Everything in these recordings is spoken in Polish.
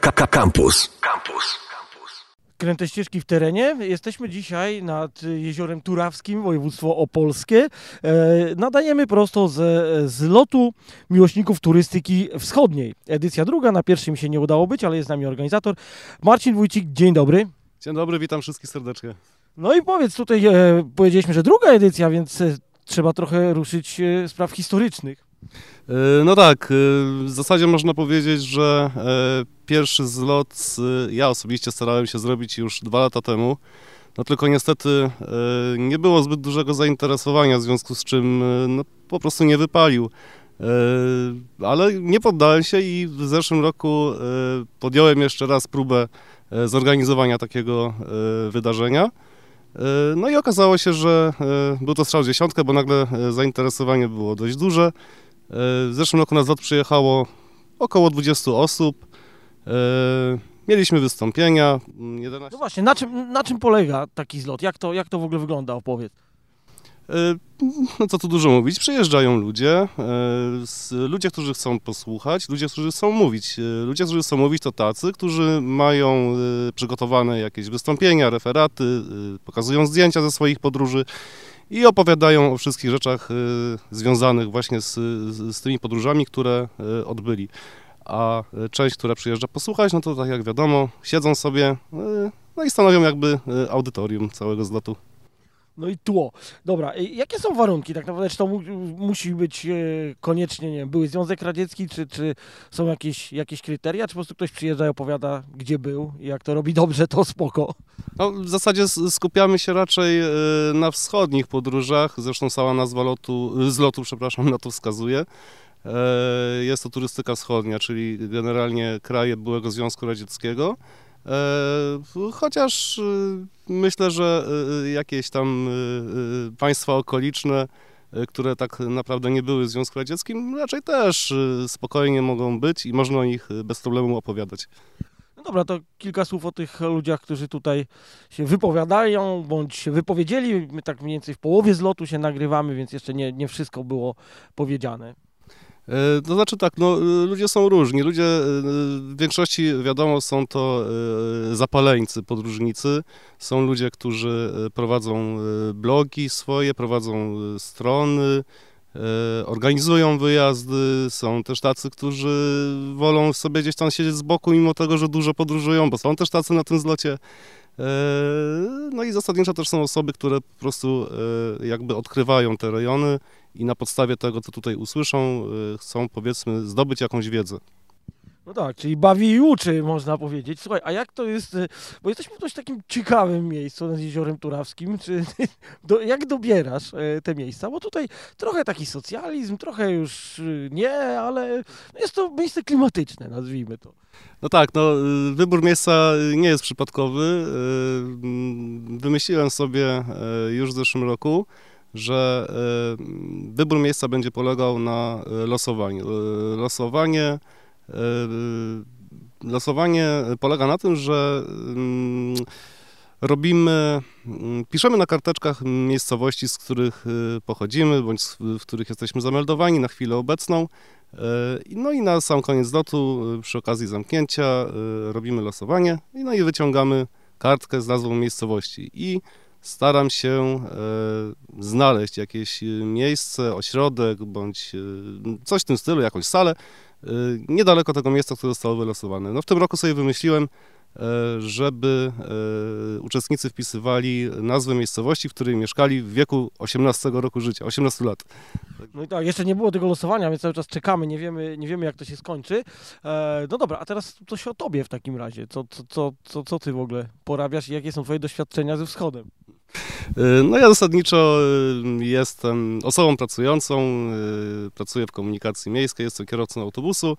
Campus. Campus. Kręte ścieżki w terenie. Jesteśmy dzisiaj nad jeziorem Turawskim, województwo opolskie. E, nadajemy prosto z, z lotu miłośników turystyki wschodniej. Edycja druga, na pierwszym się nie udało być, ale jest z nami organizator. Marcin Wójcik, dzień dobry. Dzień dobry, witam wszystkich serdecznie. No i powiedz, tutaj e, powiedzieliśmy, że druga edycja, więc e, trzeba trochę ruszyć spraw historycznych. E, No tak, e, w zasadzie można powiedzieć, że e, pierwszy zlot ja osobiście starałem się zrobić już dwa lata temu. No tylko niestety nie było zbyt dużego zainteresowania, w związku z czym no, po prostu nie wypalił. Ale nie poddałem się i w zeszłym roku podjąłem jeszcze raz próbę zorganizowania takiego wydarzenia. No i okazało się, że był to strzał dziesiątkę, bo nagle zainteresowanie było dość duże. W zeszłym roku na zlot przyjechało około 20 osób. E, Mieliśmy wystąpienia. mm, 11... No właśnie, na czym, na czym polega taki zlot? Jak to, jak to w ogóle wygląda? Opowiedz. E, No co tu dużo mówić, przyjeżdżają ludzie, e, ludzie, którzy chcą posłuchać, ludzie, którzy chcą mówić. Ludzie, którzy chcą mówić to tacy, którzy mają przygotowane jakieś wystąpienia, referaty, pokazują zdjęcia ze swoich podróży i opowiadają o wszystkich rzeczach e, związanych właśnie z, z, tymi podróżami, które e, odbyli. A e, część, która przyjeżdża posłuchać, no to tak jak wiadomo, siedzą sobie, no i stanowią jakby audytorium całego zlotu. No i tło. Dobra, e, jakie są warunki tak naprawdę? Czy to mu, musi być e, koniecznie, nie wiem, były Związek Radziecki, czy, czy są jakieś, jakieś kryteria, czy po prostu ktoś przyjeżdża i opowiada, gdzie był i jak to robi dobrze, to spoko. No, w zasadzie skupiamy się raczej e, na wschodnich podróżach, zresztą cała nazwa lotu, z lotu, przepraszam, na to wskazuje. E, Jest to turystyka wschodnia, czyli generalnie kraje byłego Związku Radzieckiego. E, Chociaż e, myślę, że e, jakieś tam państwa okoliczne, które tak naprawdę nie były w Związku Radzieckim, raczej też spokojnie mogą być i można o nich bez problemu opowiadać. No dobra, to kilka słów o tych ludziach, którzy tutaj się wypowiadają, bądź się wypowiedzieli. My tak mniej więcej w połowie zlotu się nagrywamy, więc jeszcze nie, nie wszystko było powiedziane. E, To znaczy tak, no, e, ludzie są różni. Ludzie e, w większości, wiadomo, są to zapaleńcy, podróżnicy. Są ludzie, którzy prowadzą blogi swoje, prowadzą strony, organizują wyjazdy. Są też tacy, którzy wolą sobie gdzieś tam siedzieć z boku, mimo tego, że dużo podróżują, bo są też tacy na tym zlocie. No i zasadniczo też są osoby, które po prostu jakby odkrywają te rejony i na podstawie tego, co tutaj usłyszą, y, chcą powiedzmy zdobyć jakąś wiedzę. No tak, czyli bawi i uczy, można powiedzieć. Słuchaj, a jak to jest, y, bo jesteśmy w dość takim ciekawym miejscu nad Jeziorem Turawskim, czy do, jak dobierasz e, te miejsca? Bo tutaj trochę taki socjalizm, trochę już y, nie, ale jest to miejsce klimatyczne, nazwijmy to. No tak, no wybór miejsca nie jest przypadkowy. Mm, Wymyśliłem sobie już w zeszłym roku, że y, wybór miejsca będzie polegał na y, losowaniu. Y, Losowanie, losowanie polega na tym, że mm, robimy, mm, piszemy na karteczkach miejscowości, z których pochodzimy, bądź w których jesteśmy zameldowani na chwilę obecną. No i na sam koniec lotu, przy okazji zamknięcia, robimy losowanie no i wyciągamy kartkę z nazwą miejscowości i staram się e, znaleźć jakieś y, miejsce, ośrodek bądź y, coś w tym stylu, jakąś salę, niedaleko tego miejsca, które zostało wylosowane. No w tym roku sobie wymyśliłem, e, żeby e, uczestnicy wpisywali nazwę miejscowości, w której mieszkali w wieku 18 roku życia, 18 lat. No i tak, jeszcze nie było tego losowania, więc cały czas czekamy, nie wiemy, nie wiemy jak to się skończy. E, no dobra, a teraz coś o tobie w takim razie. Co, co, co, co, co ty w ogóle porabiasz i jakie są twoje doświadczenia ze wschodem? Y, No ja zasadniczo y, jestem osobą pracującą, y, pracuję w komunikacji miejskiej, jestem kierowcą autobusu.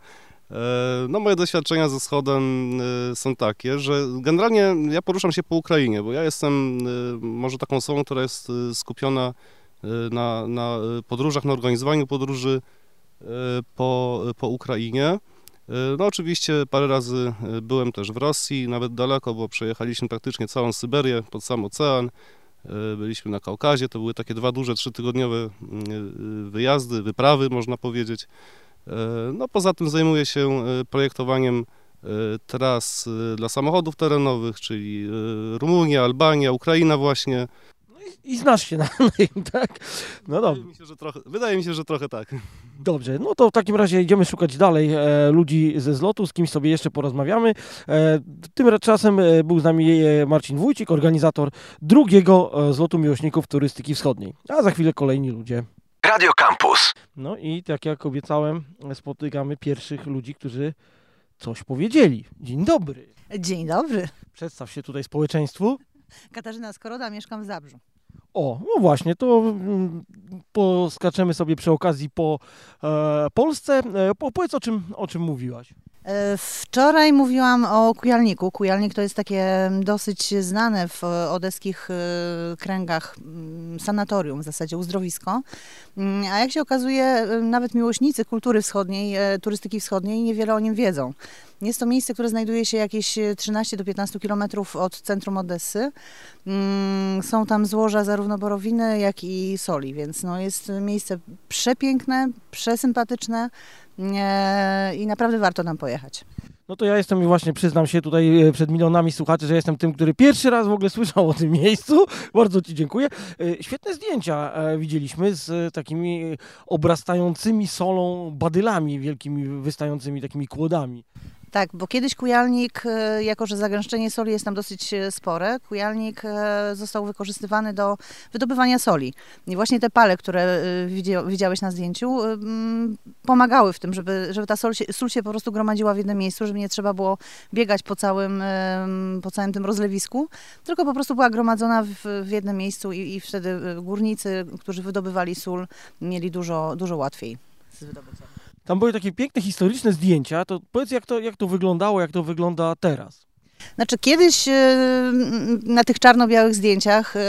No moje doświadczenia ze wschodem y, są takie, że generalnie ja poruszam się po Ukrainie, bo ja jestem może taką osobą, która jest skupiona na, na podróżach, na organizowaniu podróży po, po Ukrainie. No oczywiście parę razy byłem też w Rosji, nawet daleko, bo przejechaliśmy praktycznie całą Syberię pod sam ocean. Y, Byliśmy na Kaukazie, to były takie dwa duże, trzytygodniowe y, y, wyjazdy, wyprawy można powiedzieć. E, No poza tym zajmuję się e, projektowaniem tras dla samochodów terenowych, czyli Rumunia, Albania, Ukraina właśnie. I, i znasz się na nim, tak? No dobrze. Wydaje mi, się, że trochę, wydaje mi się, że trochę tak. Dobrze, no to w takim razie idziemy szukać dalej e, ludzi ze zlotu, z kimś sobie jeszcze porozmawiamy. E, tym czasem e, był z nami e, Marcin Wójcik, organizator drugiego e, zlotu miłośników turystyki wschodniej. A za chwilę kolejni ludzie. Radio Campus. No i tak jak obiecałem, spotykamy pierwszych ludzi, którzy coś powiedzieli. Dzień dobry. Dzień dobry. Przedstaw się tutaj społeczeństwu. Katarzyna Skoroda, mieszkam w Zabrzu. O, no właśnie, to mm, poskaczemy sobie przy okazji po e, Polsce. E, po, powiedz o czym, o czym mówiłaś. E, wczoraj mówiłam o Kujalniku. Kujalnik to jest takie dosyć znane w odeskich e, kręgach mm, sanatorium, w zasadzie uzdrowisko. Mm, a jak się okazuje, e, nawet miłośnicy kultury wschodniej, turystyki wschodniej niewiele o nim wiedzą. Jest to miejsce, które znajduje się jakieś 13 do 15 kilometrów od centrum Odessy. Mm, są tam złoża zarówno borowiny, jak i soli, więc no jest miejsce przepiękne, przesympatyczne i naprawdę warto nam pojechać. No to ja jestem właśnie, przyznam się tutaj e, przed milionami słuchaczy, że jestem tym, który pierwszy raz w ogóle słyszał o tym miejscu. Bardzo Ci dziękuję. E, świetne zdjęcia e, widzieliśmy z takimi obrastającymi solą badylami wielkimi, wystającymi takimi kłodami. Tak, bo kiedyś kujalnik, e, jako że zagęszczenie soli jest tam dosyć e, spore, kujalnik e, został wykorzystywany do wydobywania soli. I właśnie te pale, które widziałeś na zdjęciu, pomagały w tym, żeby, żeby ta sól się, sól się po prostu gromadziła w jednym miejscu, żeby nie trzeba było biegać po całym, po całym tym rozlewisku, tylko po prostu była gromadzona w, w jednym miejscu i, i wtedy górnicy, którzy wydobywali sól, mieli dużo, dużo łatwiej z wydobyciem. Tam były takie piękne historyczne zdjęcia. To powiedz, jak to, jak to wyglądało, jak to wygląda teraz. Znaczy kiedyś e, na tych czarno-białych zdjęciach e,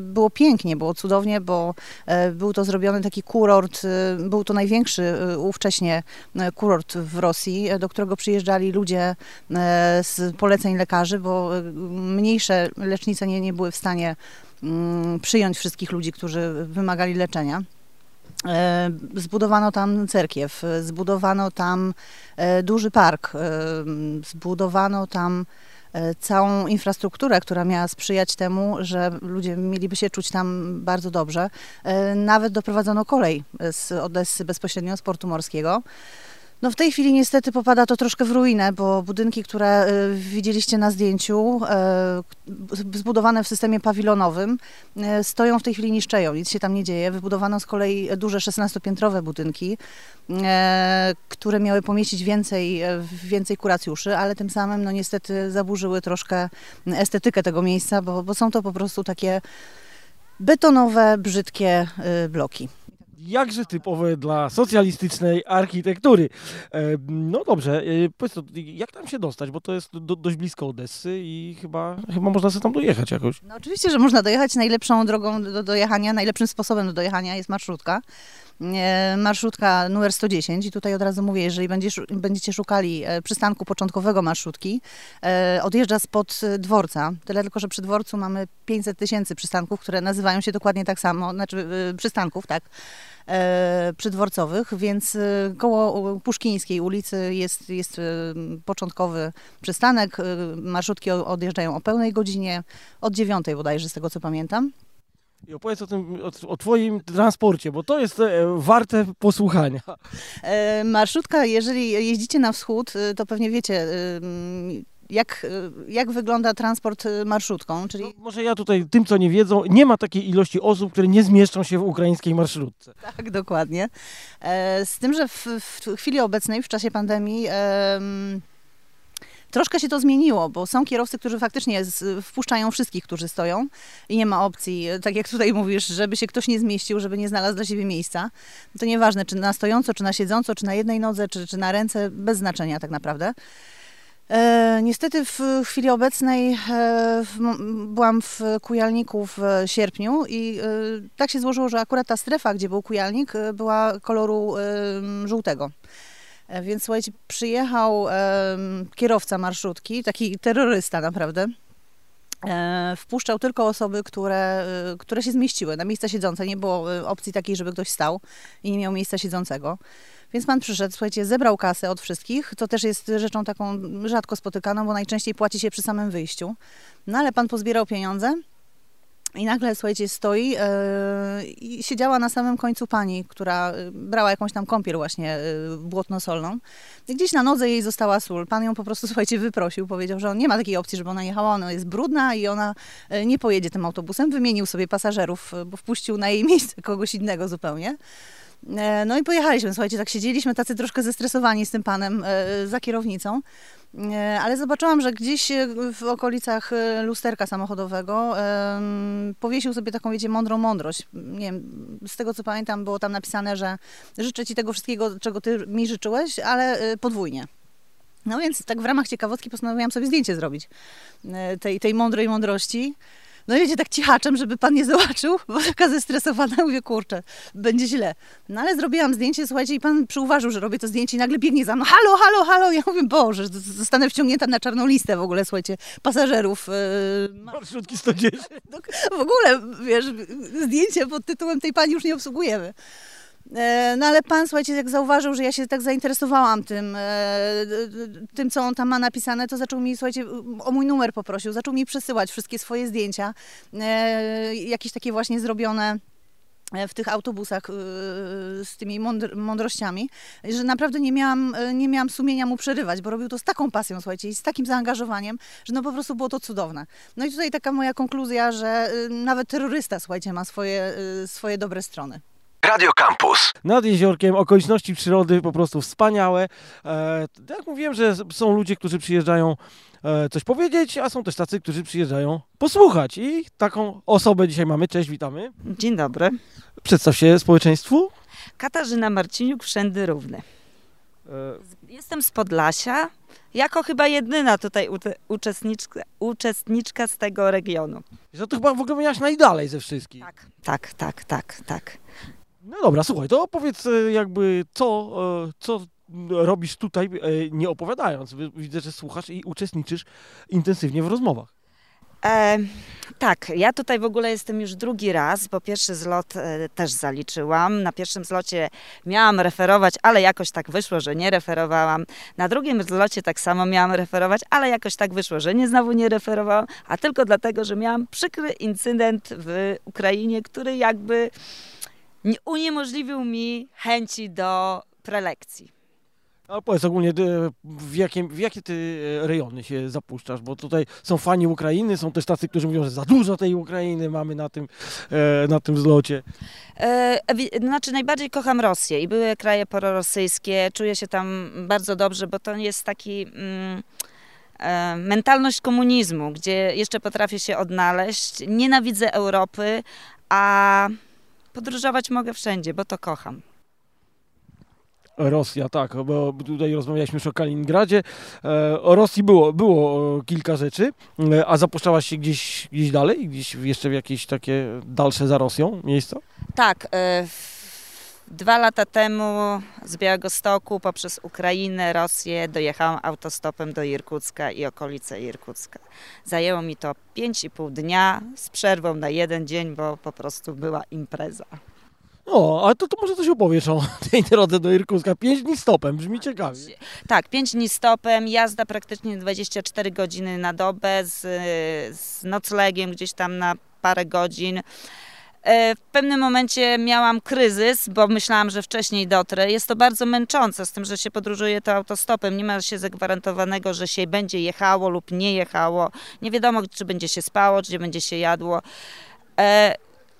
było pięknie, było cudownie, bo e, był to zrobiony taki kurort, był to największy ówcześnie kurort w Rosji, do którego przyjeżdżali ludzie z poleceń lekarzy, bo mniejsze lecznice nie, nie były w stanie mm, przyjąć wszystkich ludzi, którzy wymagali leczenia. E, zbudowano tam cerkiew, zbudowano tam e, duży park, e, zbudowano tam całą infrastrukturę, która miała sprzyjać temu, że ludzie mieliby się czuć tam bardzo dobrze. Nawet doprowadzono kolej z Odessy bezpośrednio z portu morskiego. No w tej chwili niestety popada to troszkę w ruinę, bo budynki, które y, widzieliście na zdjęciu, y, zbudowane w systemie pawilonowym, y, stoją w tej chwili niszczeją, nic się tam nie dzieje. Wybudowano z kolei duże 16-piętrowe budynki, które miały pomieścić więcej, więcej kuracjuszy, ale tym samym no niestety zaburzyły troszkę estetykę tego miejsca, bo, bo są to po prostu takie betonowe, brzydkie bloki jakże typowe dla socjalistycznej architektury. E, no dobrze, e, powiedz to, jak tam się dostać, bo to jest do, dość blisko Odessy i chyba, chyba można sobie tam dojechać jakoś. No oczywiście, że można dojechać. Najlepszą drogą do dojechania, najlepszym sposobem do dojechania jest marszrutka marszutka numer 110 i tutaj od razu mówię, jeżeli będziesz, będziecie szukali przystanku początkowego marszutki, odjeżdża spod dworca, tyle tylko, że przy dworcu mamy 500 tysięcy przystanków, które nazywają się dokładnie tak samo, znaczy przystanków, tak, E, przydworcowych, więc e, koło Puszkińskiej ulicy jest, jest e, początkowy przystanek. Marszutki odjeżdżają o pełnej godzinie, od dziewiątej bodajże, z tego co pamiętam. I opowiedz o tym, o, o, Twoim transporcie, bo to jest warte posłuchania. Marszutka, jeżeli jeździcie na wschód, to pewnie wiecie, jak, jak wygląda transport marszutką? Czyli... No, może ja tutaj, tym co nie wiedzą, nie ma takiej ilości osób, które nie zmieszczą się w ukraińskiej marszrutce. Tak, dokładnie. E, z tym, że w, w chwili obecnej, w czasie pandemii, Troszkę się to zmieniło, bo są kierowcy, którzy faktycznie wpuszczają wszystkich, którzy stoją i nie ma opcji, tak jak tutaj mówisz, żeby się ktoś nie zmieścił, żeby nie znalazł dla siebie miejsca. To nieważne, czy na stojąco, czy na siedząco, czy na jednej nodze, czy, czy na ręce, bez znaczenia tak naprawdę. E, niestety w chwili obecnej e, w, byłam w Kujalniku w sierpniu i e, tak się złożyło, że akurat ta strefa, gdzie był Kujalnik, e, była koloru e, żółtego. E, więc słuchajcie, przyjechał kierowca marszutki, taki terrorysta naprawdę, e, wpuszczał tylko osoby, które, e, które się zmieściły na miejsca siedzące. Nie było opcji takiej, żeby ktoś stał i nie miał miejsca siedzącego. Więc pan przyszedł, słuchajcie, zebrał kasę od wszystkich, co też jest rzeczą taką rzadko spotykaną, bo najczęściej płaci się przy samym wyjściu. No ale pan pozbierał pieniądze i nagle, słuchajcie, stoi yy, i siedziała na samym końcu pani, która e, brała jakąś tam kąpiel właśnie yy, błotno-solną. I gdzieś na nodze jej została sól. Pan ją po prostu, słuchajcie, wyprosił. Powiedział, że on nie ma takiej opcji, żeby ona jechała. Ona jest brudna i ona yy, nie pojedzie tym autobusem. Wymienił sobie pasażerów, bo wpuścił na jej miejsce kogoś innego zupełnie. No i pojechaliśmy, słuchajcie, tak siedzieliśmy tacy troszkę zestresowani z tym panem za kierownicą. E, ale zobaczyłam, że gdzieś e, w okolicach e, lusterka samochodowego powiesił sobie taką, wiecie, mądrą mądrość. Nie wiem, z tego co pamiętam, było tam napisane, że życzę Ci tego wszystkiego, czego Ty mi życzyłeś, ale podwójnie. No więc tak w ramach ciekawostki postanowiłam sobie zdjęcie zrobić tej, tej mądrej mądrości. No i wiecie, tak cichaczem, żeby pan nie zobaczył, bo taka zestresowana, mówię, kurczę, będzie źle. No ale zrobiłam zdjęcie, słuchajcie, i pan przyuważył, że robię to zdjęcie i nagle biegnie za mną, halo, halo, halo. Ja mówię, Boże, zostanę wciągnięta na czarną listę w ogóle, słuchajcie, pasażerów. Yy, Marszutki 110. No, w ogóle, wiesz, zdjęcie pod tytułem tej pani już nie obsługujemy. E, no ale pan, słuchajcie, jak zauważył, że ja się tak zainteresowałam tym, e, tym, co on tam ma napisane, to zaczął mi, słuchajcie, o mój numer poprosił, zaczął mi przesyłać wszystkie swoje zdjęcia, e, jakieś takie właśnie zrobione w tych autobusach z tymi mądr mądrościami, że naprawdę nie miałam, nie miałam sumienia mu przerywać, bo robił to z taką pasją, słuchajcie, i z takim zaangażowaniem, że no po prostu było to cudowne. No i tutaj taka moja konkluzja, że nawet terrorysta, słuchajcie, ma swoje, swoje dobre strony. Radio Campus. Nad jeziorkiem okoliczności przyrody po prostu wspaniałe. E, jak mówiłem, że są ludzie, którzy przyjeżdżają e, coś powiedzieć, a są też tacy, którzy przyjeżdżają posłuchać. I taką osobę dzisiaj mamy. Cześć, witamy. Dzień dobry. Przedstaw się społeczeństwu. Katarzyna Marciniuk, Wszędy Równy. E... Jestem z Podlasia, jako chyba jedyna tutaj uczestniczka, uczestniczka z tego regionu. Że to chyba w ogóle miałaś najdalej ze wszystkich. Tak, tak, tak, tak, tak. No dobra, słuchaj, to opowiedz e, jakby co, e, co robisz tutaj, e, nie opowiadając. Widzę, że słuchasz i uczestniczysz intensywnie w rozmowach. E, tak, ja tutaj w ogóle jestem już drugi raz, bo pierwszy zlot e, też zaliczyłam. Na pierwszym zlocie miałam referować, ale jakoś tak wyszło, że nie referowałam. Na drugim zlocie tak samo miałam referować, ale jakoś tak wyszło, że nie znowu nie referowałam, a tylko dlatego, że miałam przykry incydent w Ukrainie, który jakby uniemożliwił mi chęci do prelekcji. A powiedz ogólnie, w, jakim, w jakie ty e, rejony się zapuszczasz? Bo tutaj są fani Ukrainy, są też tacy, którzy mówią, że za dużo tej Ukrainy mamy na tym, e, na tym zlocie. E, znaczy najbardziej kocham Rosję i były kraje prorosyjskie. Czuję się tam bardzo dobrze, bo to jest taki... Mm, e, mentalność komunizmu, gdzie jeszcze potrafię się odnaleźć. Nienawidzę Europy, a podróżować mogę wszędzie, bo to kocham. Rosja, tak, bo tutaj rozmawialiśmy już o Kaliningradzie. E, o Rosji było, było kilka rzeczy, e, a zapuszczałaś się gdzieś, gdzieś dalej, gdzieś jeszcze w jakieś takie dalsze za Rosją miejsca? Tak, e, dwa lata temu z Białego Stoku poprzez Ukrainę, Rosję dojechałam autostopem do Irkucka i okolice Irkucka. Zajęło mi to 5,5 dnia z przerwą na jeden dzień, bo po prostu była impreza. O, ale to, to może coś opowiesz o tej drodze do Irkucka. Pięć dni stopem, brzmi ciekawie. Tak, pięć dni stopem, jazda praktycznie 24 godziny na dobę z, z noclegiem gdzieś tam na parę godzin. E, w pewnym momencie miałam kryzys, bo myślałam, że wcześniej dotrę. Jest to bardzo męczące, z tym, że się podróżuje to autostopem. Nie ma się zagwarantowanego, że się będzie jechało lub nie jechało. Nie wiadomo, czy będzie się spało, czy będzie się jadło. E,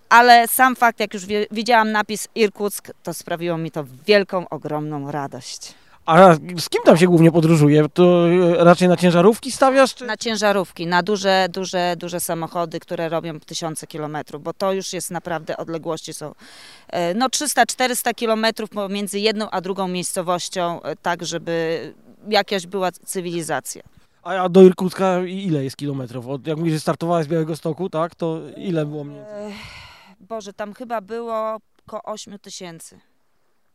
ale sam fakt, jak już widziałam napis Irkuck, to sprawiło mi to wielką, ogromną radość. A z kim tam się głównie podróżuje? To e, raczej na ciężarówki stawiasz? Czy... Na ciężarówki, na duże, duże, duże samochody, które robią tysiące kilometrów, bo to już jest naprawdę, odległości są e, no 300-400 kilometrów pomiędzy jedną a drugą miejscowością, e, tak żeby jakaś była cywilizacja. A do Irkucka ile jest kilometrów? Od, jak mówisz, że startowałeś z Białego Stoku, tak? To ile było mniej? Boże, tam chyba było około 8 tysięcy.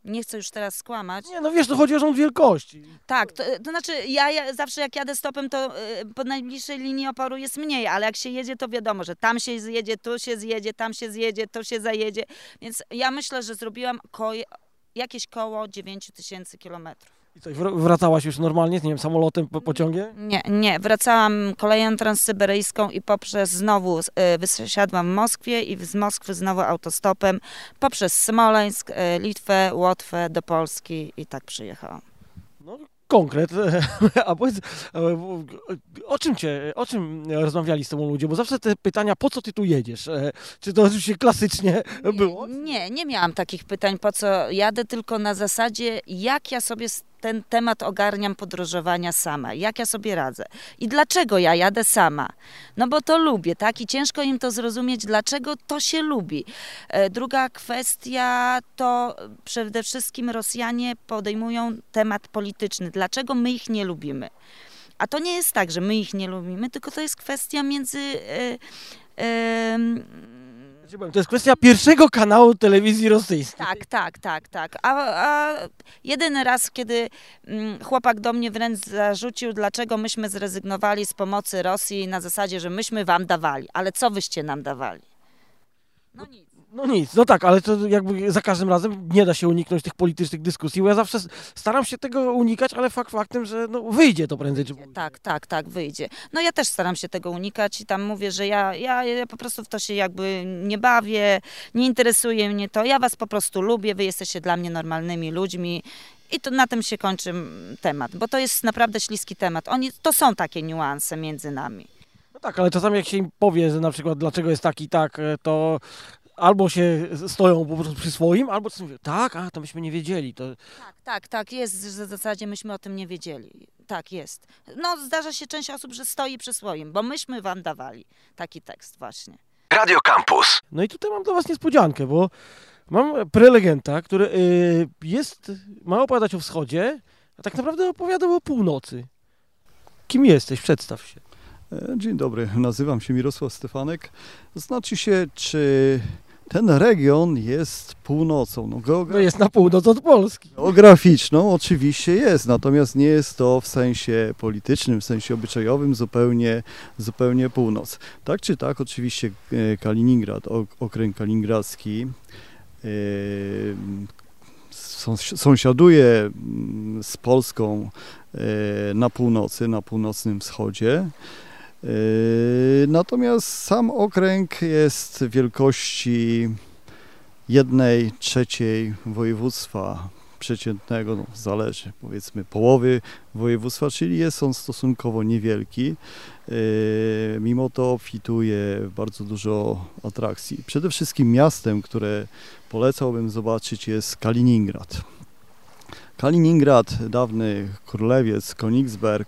Nie chcę już teraz skłamać. Nie, no wiesz, to chodzi o rząd wielkości. Tak, to, to znaczy ja, ja zawsze jak jadę stopem, to y, po najbliższej linii oporu jest mniej, ale jak się jedzie, to wiadomo, że tam się zjedzie, tu się zjedzie, tam się zjedzie, to się zajedzie. Więc ja myślę, że zrobiłam ko jakieś koło 9 tysięcy kilometrów. I co, wracałaś już normalnie, nie wiem, samolotem, po, pociągiem? Nie, nie, wracałam koleją transsyberyjską i poprzez znowu y, wysiadłam w Moskwie i z Moskwy znowu autostopem poprzez Smoleńsk, y, Litwę, Łotwę do Polski i tak przyjechałam. No, konkret. A powiedz, e, o czym cię, o czym rozmawiali z tobą ludzie? Bo zawsze te pytania, po co ty tu jedziesz? E, Czy to oczywiście klasycznie było? Nie, nie miałam takich pytań, po co jadę, tylko na zasadzie, jak ja sobie ten temat ogarniam podróżowania sama, jak ja sobie radzę i dlaczego ja jadę sama. No bo to lubię, tak? I ciężko im to zrozumieć, dlaczego to się lubi. E, Druga kwestia to przede wszystkim Rosjanie podejmują temat polityczny. Dlaczego my ich nie lubimy? A to nie jest tak, że my ich nie lubimy, tylko to jest kwestia między. E, em, Powiem, To jest kwestia pierwszego kanału telewizji rosyjskiej. tak, tak, tak, tak. A, a jedyny raz, kiedy mm, chłopak do mnie wręcz zarzucił, dlaczego myśmy zrezygnowali z pomocy Rosji na zasadzie, że myśmy wam dawali. Ale co wyście nam dawali? No nic. No nic, no tak, ale to jakby za każdym razem nie da się uniknąć tych politycznych dyskusji, bo ja zawsze staram się tego unikać, ale fakt faktem, że no, wyjdzie to prędzej czy później. Tak, tak, tak, wyjdzie. No ja też staram się tego unikać i tam mówię, że ja, ja, ja po prostu w to się jakby nie bawię, nie interesuje mnie to. Ja was po prostu lubię, wy jesteście dla mnie normalnymi ludźmi. I to na tym się kończy mm, temat, bo to jest naprawdę śliski temat. Oni, to są takie niuanse między nami. No tak, ale czasami jak się im powie, że na przykład dlaczego jest tak i tak, e, to albo się stoją po prostu przy swoim, albo coś mówią, tak, a to myśmy nie wiedzieli. To... Tak, tak, tak, jest w zasadzie myśmy o tym nie wiedzieli. Tak, jest. No zdarza się część osób, że stoi przy swoim, bo myśmy wam dawali taki tekst właśnie. Radio Campus. No i tutaj mam dla was niespodziankę, bo mam prelegenta, który y, jest, ma opowiadać o wschodzie, a tak naprawdę opowiada o północy. Kim jesteś? Przedstaw się. E, Dzień dobry, nazywam się Mirosław Stefanek. Znaczy się, czy ten region jest północą? No, geogra- No jest na północ od Polski. geograficzną oczywiście jest, natomiast nie jest to w sensie politycznym, w sensie obyczajowym zupełnie, zupełnie północ. Tak czy tak, oczywiście e, Kaliningrad, ok- okręg kaliningradzki e, sąs- sąsiaduje mm, z Polską e, na północy, na północnym wschodzie. Yy, Natomiast sam okręg jest wielkości jednej trzeciej województwa przeciętnego, no, zależy powiedzmy połowy województwa, czyli jest on stosunkowo niewielki. Yy, Mimo to obfituje bardzo dużo atrakcji. Przede wszystkim miastem, które polecałbym zobaczyć jest Kaliningrad. Kaliningrad, dawny królewiec, Königsberg,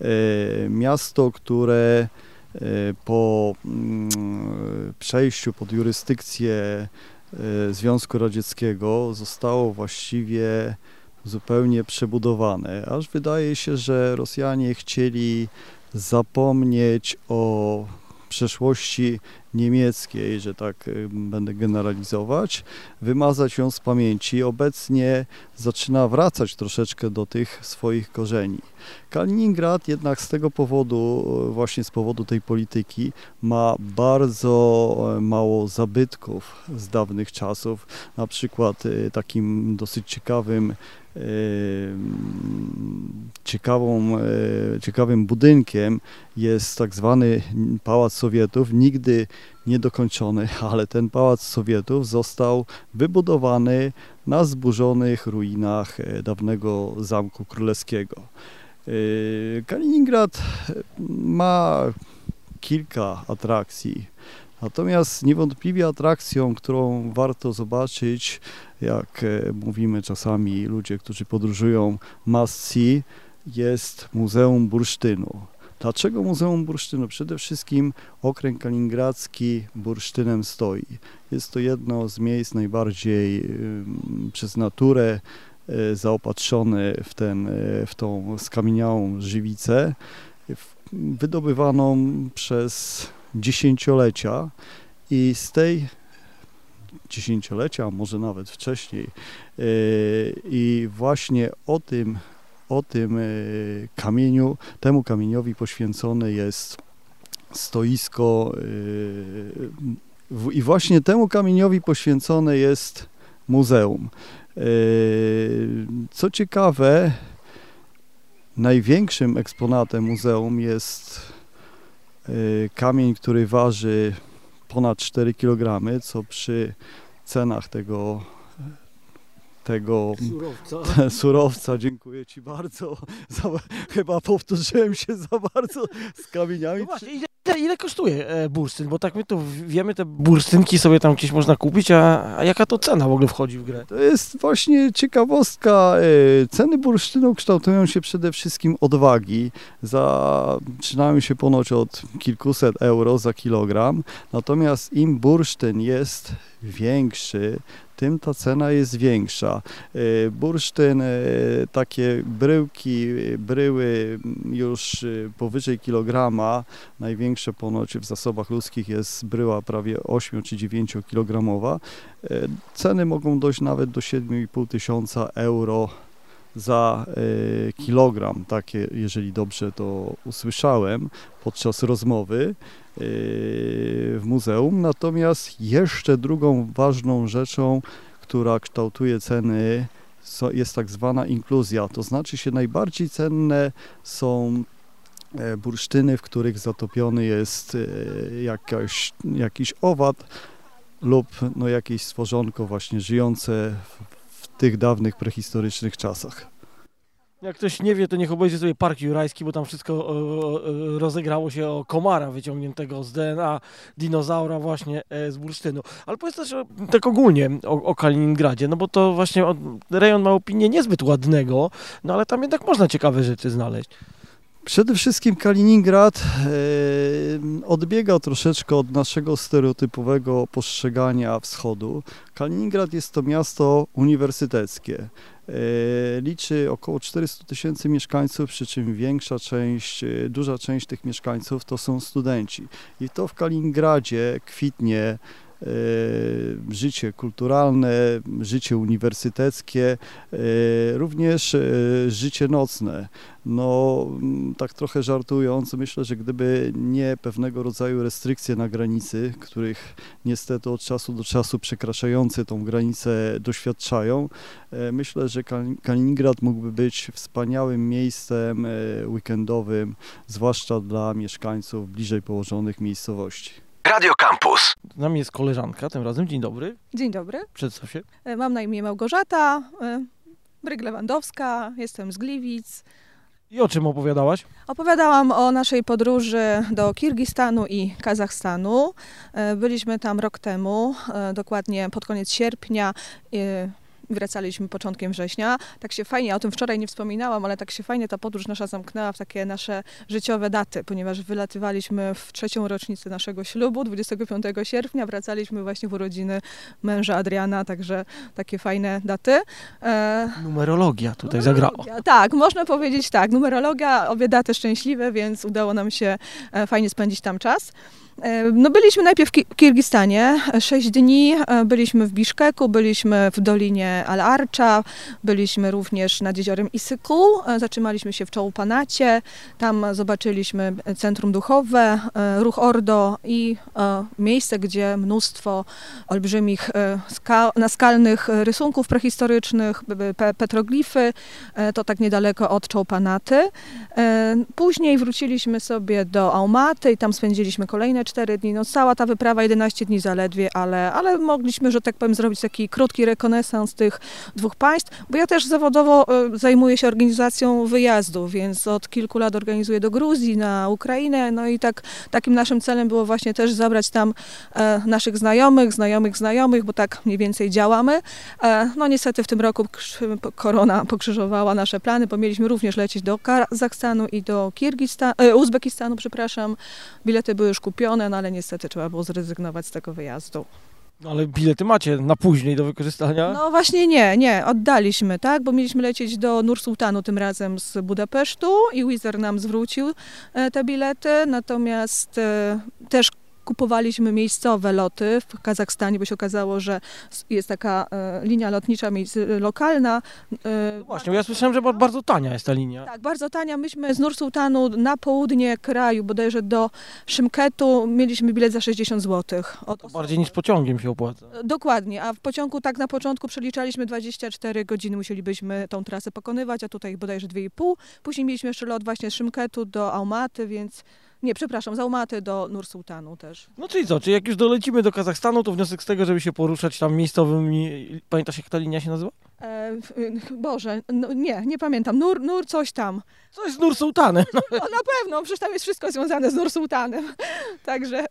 e, miasto, które e, po mm, przejściu pod jurysdykcję e, Związku Radzieckiego zostało właściwie zupełnie przebudowane, aż wydaje się, że Rosjanie chcieli zapomnieć o przeszłości niemieckiej, że tak y, będę generalizować, wymazać ją z pamięci. Obecnie zaczyna wracać troszeczkę do tych swoich korzeni. Kaliningrad jednak z tego powodu, e, właśnie z powodu tej polityki, ma bardzo e, mało zabytków z dawnych czasów. Na przykład takim dosyć ciekawym ciekawą, e, ciekawym budynkiem jest tak zwany Pałac Sowietów, nigdy niedokończony, ale ten Pałac Sowietów został wybudowany na zburzonych ruinach e, dawnego Zamku Królewskiego. Kaliningrad ma kilka atrakcji, natomiast niewątpliwie atrakcją, którą warto zobaczyć, jak e, mówimy czasami ludzie, którzy podróżują must jest Muzeum Bursztynu. Dlaczego Muzeum Bursztynu? Przede wszystkim okręg kaliningradzki bursztynem stoi. Jest to jedno z miejsc najbardziej przez naturę y, zaopatrzone w, ten, y, w tą skamieniałą żywicę, wydobywaną przez dziesięciolecia i z tej dziesięciolecia, a może nawet wcześniej. I właśnie o tym, o tym kamieniu, temu kamieniowi poświęcone jest stoisko i właśnie temu kamieniowi poświęcone jest muzeum. Co ciekawe, największym eksponatem muzeum jest kamień, który waży ponad 4 kg, co przy cenach tego tego surowca. surowca. Dziękuję Ci bardzo. Za, chyba powtórzyłem się za bardzo z kamieniami. No właśnie, ile, ile kosztuje e, bursztyn? Bo tak my tu wiemy, te bursztynki sobie tam gdzieś można kupić, a, a jaka to cena w ogóle wchodzi w grę? To jest właśnie ciekawostka. E, ceny bursztynu kształtują się przede wszystkim od wagi. Zaczynają się ponoć od kilkuset euro za kilogram. Natomiast im bursztyn jest większy, tym ta cena jest większa. E, bursztyn, e, takie bryłki, bryły już e, powyżej kilograma, największe ponoć w zasobach ludzkich jest bryła prawie 8 czy 9 kilogramowa. Ceny mogą dojść nawet do 7,5 tysiąca euro za kilogram, takie, jeżeli dobrze to usłyszałem podczas rozmowy w muzeum. Natomiast jeszcze drugą ważną rzeczą, która kształtuje ceny, jest tak zwana inkluzja. To znaczy się najbardziej cenne są e, bursztyny, w których zatopiony jest e, jakaś, jakiś owad lub no, jakieś stworzonko właśnie żyjące w, w tych dawnych prehistorycznych czasach. Jak ktoś nie wie, to niech obejrzy sobie Park Jurajski, bo tam wszystko e, e, rozegrało się o komara wyciągniętego z DNA dinozaura właśnie e, z bursztynu. Ale powiedz też tak ogólnie o, o, Kaliningradzie, no bo to właśnie rejon ma opinię niezbyt ładnego, no ale tam jednak można ciekawe rzeczy znaleźć. Przede wszystkim Kaliningrad e, odbiega troszeczkę od naszego stereotypowego postrzegania wschodu. Kaliningrad jest to miasto uniwersyteckie. E, liczy około 400 tysięcy mieszkańców, przy czym większa część, e, duża część tych mieszkańców to są studenci. I to w Kaliningradzie kwitnie życie kulturalne, życie uniwersyteckie, e, również e, życie nocne. No, tak trochę żartując, myślę, że gdyby nie pewnego rodzaju restrykcje na granicy, których niestety od czasu do czasu przekraczający tą granicę doświadczają, myślę, że Kaliningrad mógłby być wspaniałym miejscem weekendowym, zwłaszcza dla mieszkańców bliżej położonych miejscowości. Radio Campus. Z nami jest koleżanka, tym razem. Dzień dobry. Dzień dobry. Przedstaw się. E, mam na imię Małgorzata e, Bryg-Lewandowska, jestem z Gliwic. I o czym opowiadałaś? Opowiadałam o naszej podróży do Kirgistanu i Kazachstanu. E, byliśmy tam rok temu, dokładnie pod koniec sierpnia wracaliśmy początkiem września. Tak się fajnie, o tym wczoraj nie wspominałam, ale tak się fajnie ta podróż nasza zamknęła w takie nasze życiowe daty, ponieważ wylatywaliśmy w trzecią rocznicę naszego ślubu, 25 sierpnia, wracaliśmy właśnie w urodziny męża Adriana, także takie fajne daty. E... Numerologia tutaj numerologia, zagrała. Tak, można powiedzieć tak, numerologia, obie daty szczęśliwe, więc udało nam się e, fajnie spędzić tam czas. E, no byliśmy najpierw w Kirgistanie, sześć dni, e, byliśmy w Biszkeku, byliśmy w Dolinie Al-Arcza, byliśmy również nad jeziorem Isyku, e, zatrzymaliśmy się w Czołpanacie, tam zobaczyliśmy centrum duchowe, ruch Ordo i miejsce, gdzie mnóstwo olbrzymich naskalnych rysunków prehistorycznych, petroglify, to tak niedaleko od Czołpanaty. Później wróciliśmy sobie do Aumaty i tam spędziliśmy kolejne 4 dni. No cała ta wyprawa 11 dni zaledwie, ale, ale mogliśmy, że tak powiem, zrobić taki krótki rekonesans tych dwóch państw, bo ja też zawodowo e, zajmuję się organizacją wyjazdów, więc od kilku lat organizuję do Gruzji, na Ukrainę, no i tak takim naszym celem było właśnie też zabrać tam e, naszych znajomych, znajomych znajomych, bo tak mniej więcej działamy. E, no niestety w tym roku korona pokrzyżowała nasze plany, bo mieliśmy również lecieć do Kazachstanu i do Kirgistanu, Uzbekistanu, przepraszam. Bilety były już kupione, no ale niestety trzeba było zrezygnować z tego wyjazdu. No ale bilety macie na później do wykorzystania? No właśnie nie, nie, oddaliśmy, tak, bo mieliśmy lecieć do Nur-Sultanu tym razem z Budapesztu i Wizer nam zwrócił e, te bilety, natomiast e, też kupowaliśmy miejscowe loty w Kazachstanie, bo się okazało, że jest taka e, linia lotnicza miejsc- lokalna. e, Właśnie, bo ja słyszałem, że ba- bardzo tania jest ta linia. tak, bardzo tania. Myśmy z Nur-Sultanu na południe kraju, bodajże do Szymketu, mieliśmy bilet za 60 zł. To bardziej niż pociągiem się opłaca. Dokładnie, a w pociągu tak na początku przeliczaliśmy 24 godziny, musielibyśmy tą trasę pokonywać, a tutaj bodajże 2,5. Później mieliśmy jeszcze lot właśnie z Szymketu do Almaty, więc nie, przepraszam, z Almaty do Nur-Sultanu też. No czyli co, czyli jak już dolecimy do Kazachstanu, to wniosek z tego, żeby się poruszać tam miejscowymi... Pamiętasz jak ta linia się nazywa? E, y, Boże, no, nie, nie pamiętam. Nur, nur coś tam. Coś z Nur-Sultanem. No. O, na pewno, przecież tam jest wszystko związane z Nur-Sultanem. Także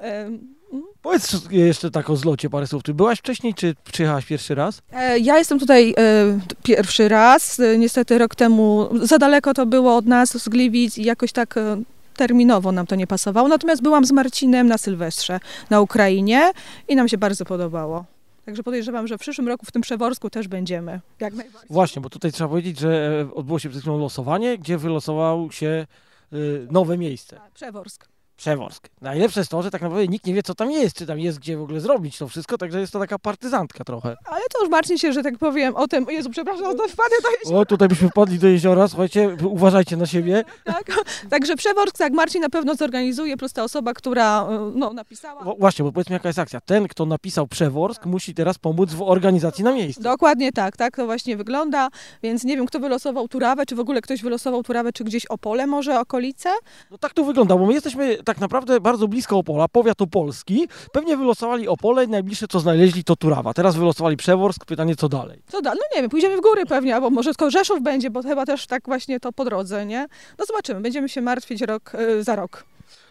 em, Powiedz jeszcze tak o zlocie parę słów. Ty byłaś wcześniej, czy przyjechałaś pierwszy raz? E, Ja jestem tutaj e, pierwszy raz. E, Niestety rok temu za daleko to było od nas z Gliwic i jakoś tak e, terminowo nam to nie pasowało. Natomiast byłam z Marcinem na Sylwestrze na Ukrainie i nam się bardzo podobało. Także podejrzewam, że w przyszłym roku w tym Przeworsku też będziemy. Jak najbardziej. Właśnie, bo tutaj trzeba powiedzieć, że e, odbyło się przed chwilą losowanie, gdzie wylosował się y, nowe miejsce. Tak, Przeworsk. Przeworsk. Najlepsze jest to, że tak naprawdę nikt nie wie, co tam jest, czy tam jest gdzie w ogóle zrobić to wszystko, także jest to taka partyzantka trochę. Ale to już Marcin się, że tak powiem, o tym... Jezu, przepraszam, to wpadłem do O, tutaj byśmy wpadli do jeziora, słuchajcie, uważajcie na siebie. tak? Także Przeworsk, tak, Marcin na pewno zorganizuje, plus ta osoba, która e, no, napisała. Właśnie, bo powiedzmy jaka jest akcja. Ten, kto napisał Przeworsk, musi teraz pomóc w organizacji na miejscu. Dokładnie tak, tak to właśnie wygląda, więc nie wiem, kto wylosował Turawę, czy w ogóle ktoś wylosował Turawę, czy gdzieś Opole może, okolice? No tak to wygląda, bo my jesteśmy tak naprawdę bardzo blisko Opola, powiat opolski. Pewnie wylosowali Opole i najbliższe co znaleźli to Turawa. Teraz wylosowali Przeworsk, pytanie co dalej. Co dalej? No nie wiem, pójdziemy w góry pewnie, albo może tylko Rzeszów będzie, bo chyba też tak właśnie to po drodze, nie? No zobaczymy, będziemy się martwić rok y, za rok.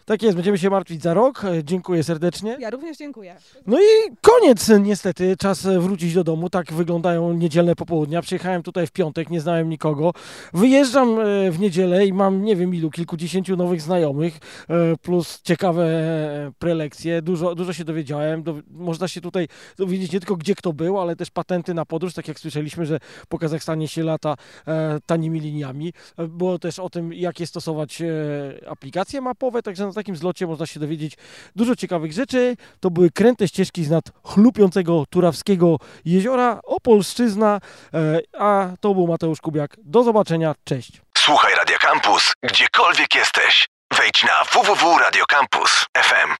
Tak jest, będziemy się martwić za rok. E, Dziękuję serdecznie. Ja również dziękuję. No i koniec niestety, czas e, wrócić do domu. Tak wyglądają niedzielne popołudnia. Przyjechałem tutaj w piątek, nie znałem nikogo. Wyjeżdżam e, w niedzielę i mam nie wiem ilu, kilkudziesięciu nowych znajomych, plus ciekawe prelekcje. Dużo, dużo się dowiedziałem. Do, można się tutaj dowiedzieć nie tylko gdzie kto był, ale też patenty na podróż, tak jak słyszeliśmy, że po Kazachstanie się lata tanimi liniami. Było też o tym, jakie stosować aplikacje mapowe, także takim zlocie można się dowiedzieć dużo ciekawych rzeczy. To były kręte ścieżki z nad chlupiącego Turawskiego jeziora, Opolszczyzna, e, a to był Mateusz Kubiak. Do zobaczenia, cześć. Słuchaj Radio Campus, gdziekolwiek jesteś. Wejdź na www.radiocampus.fm.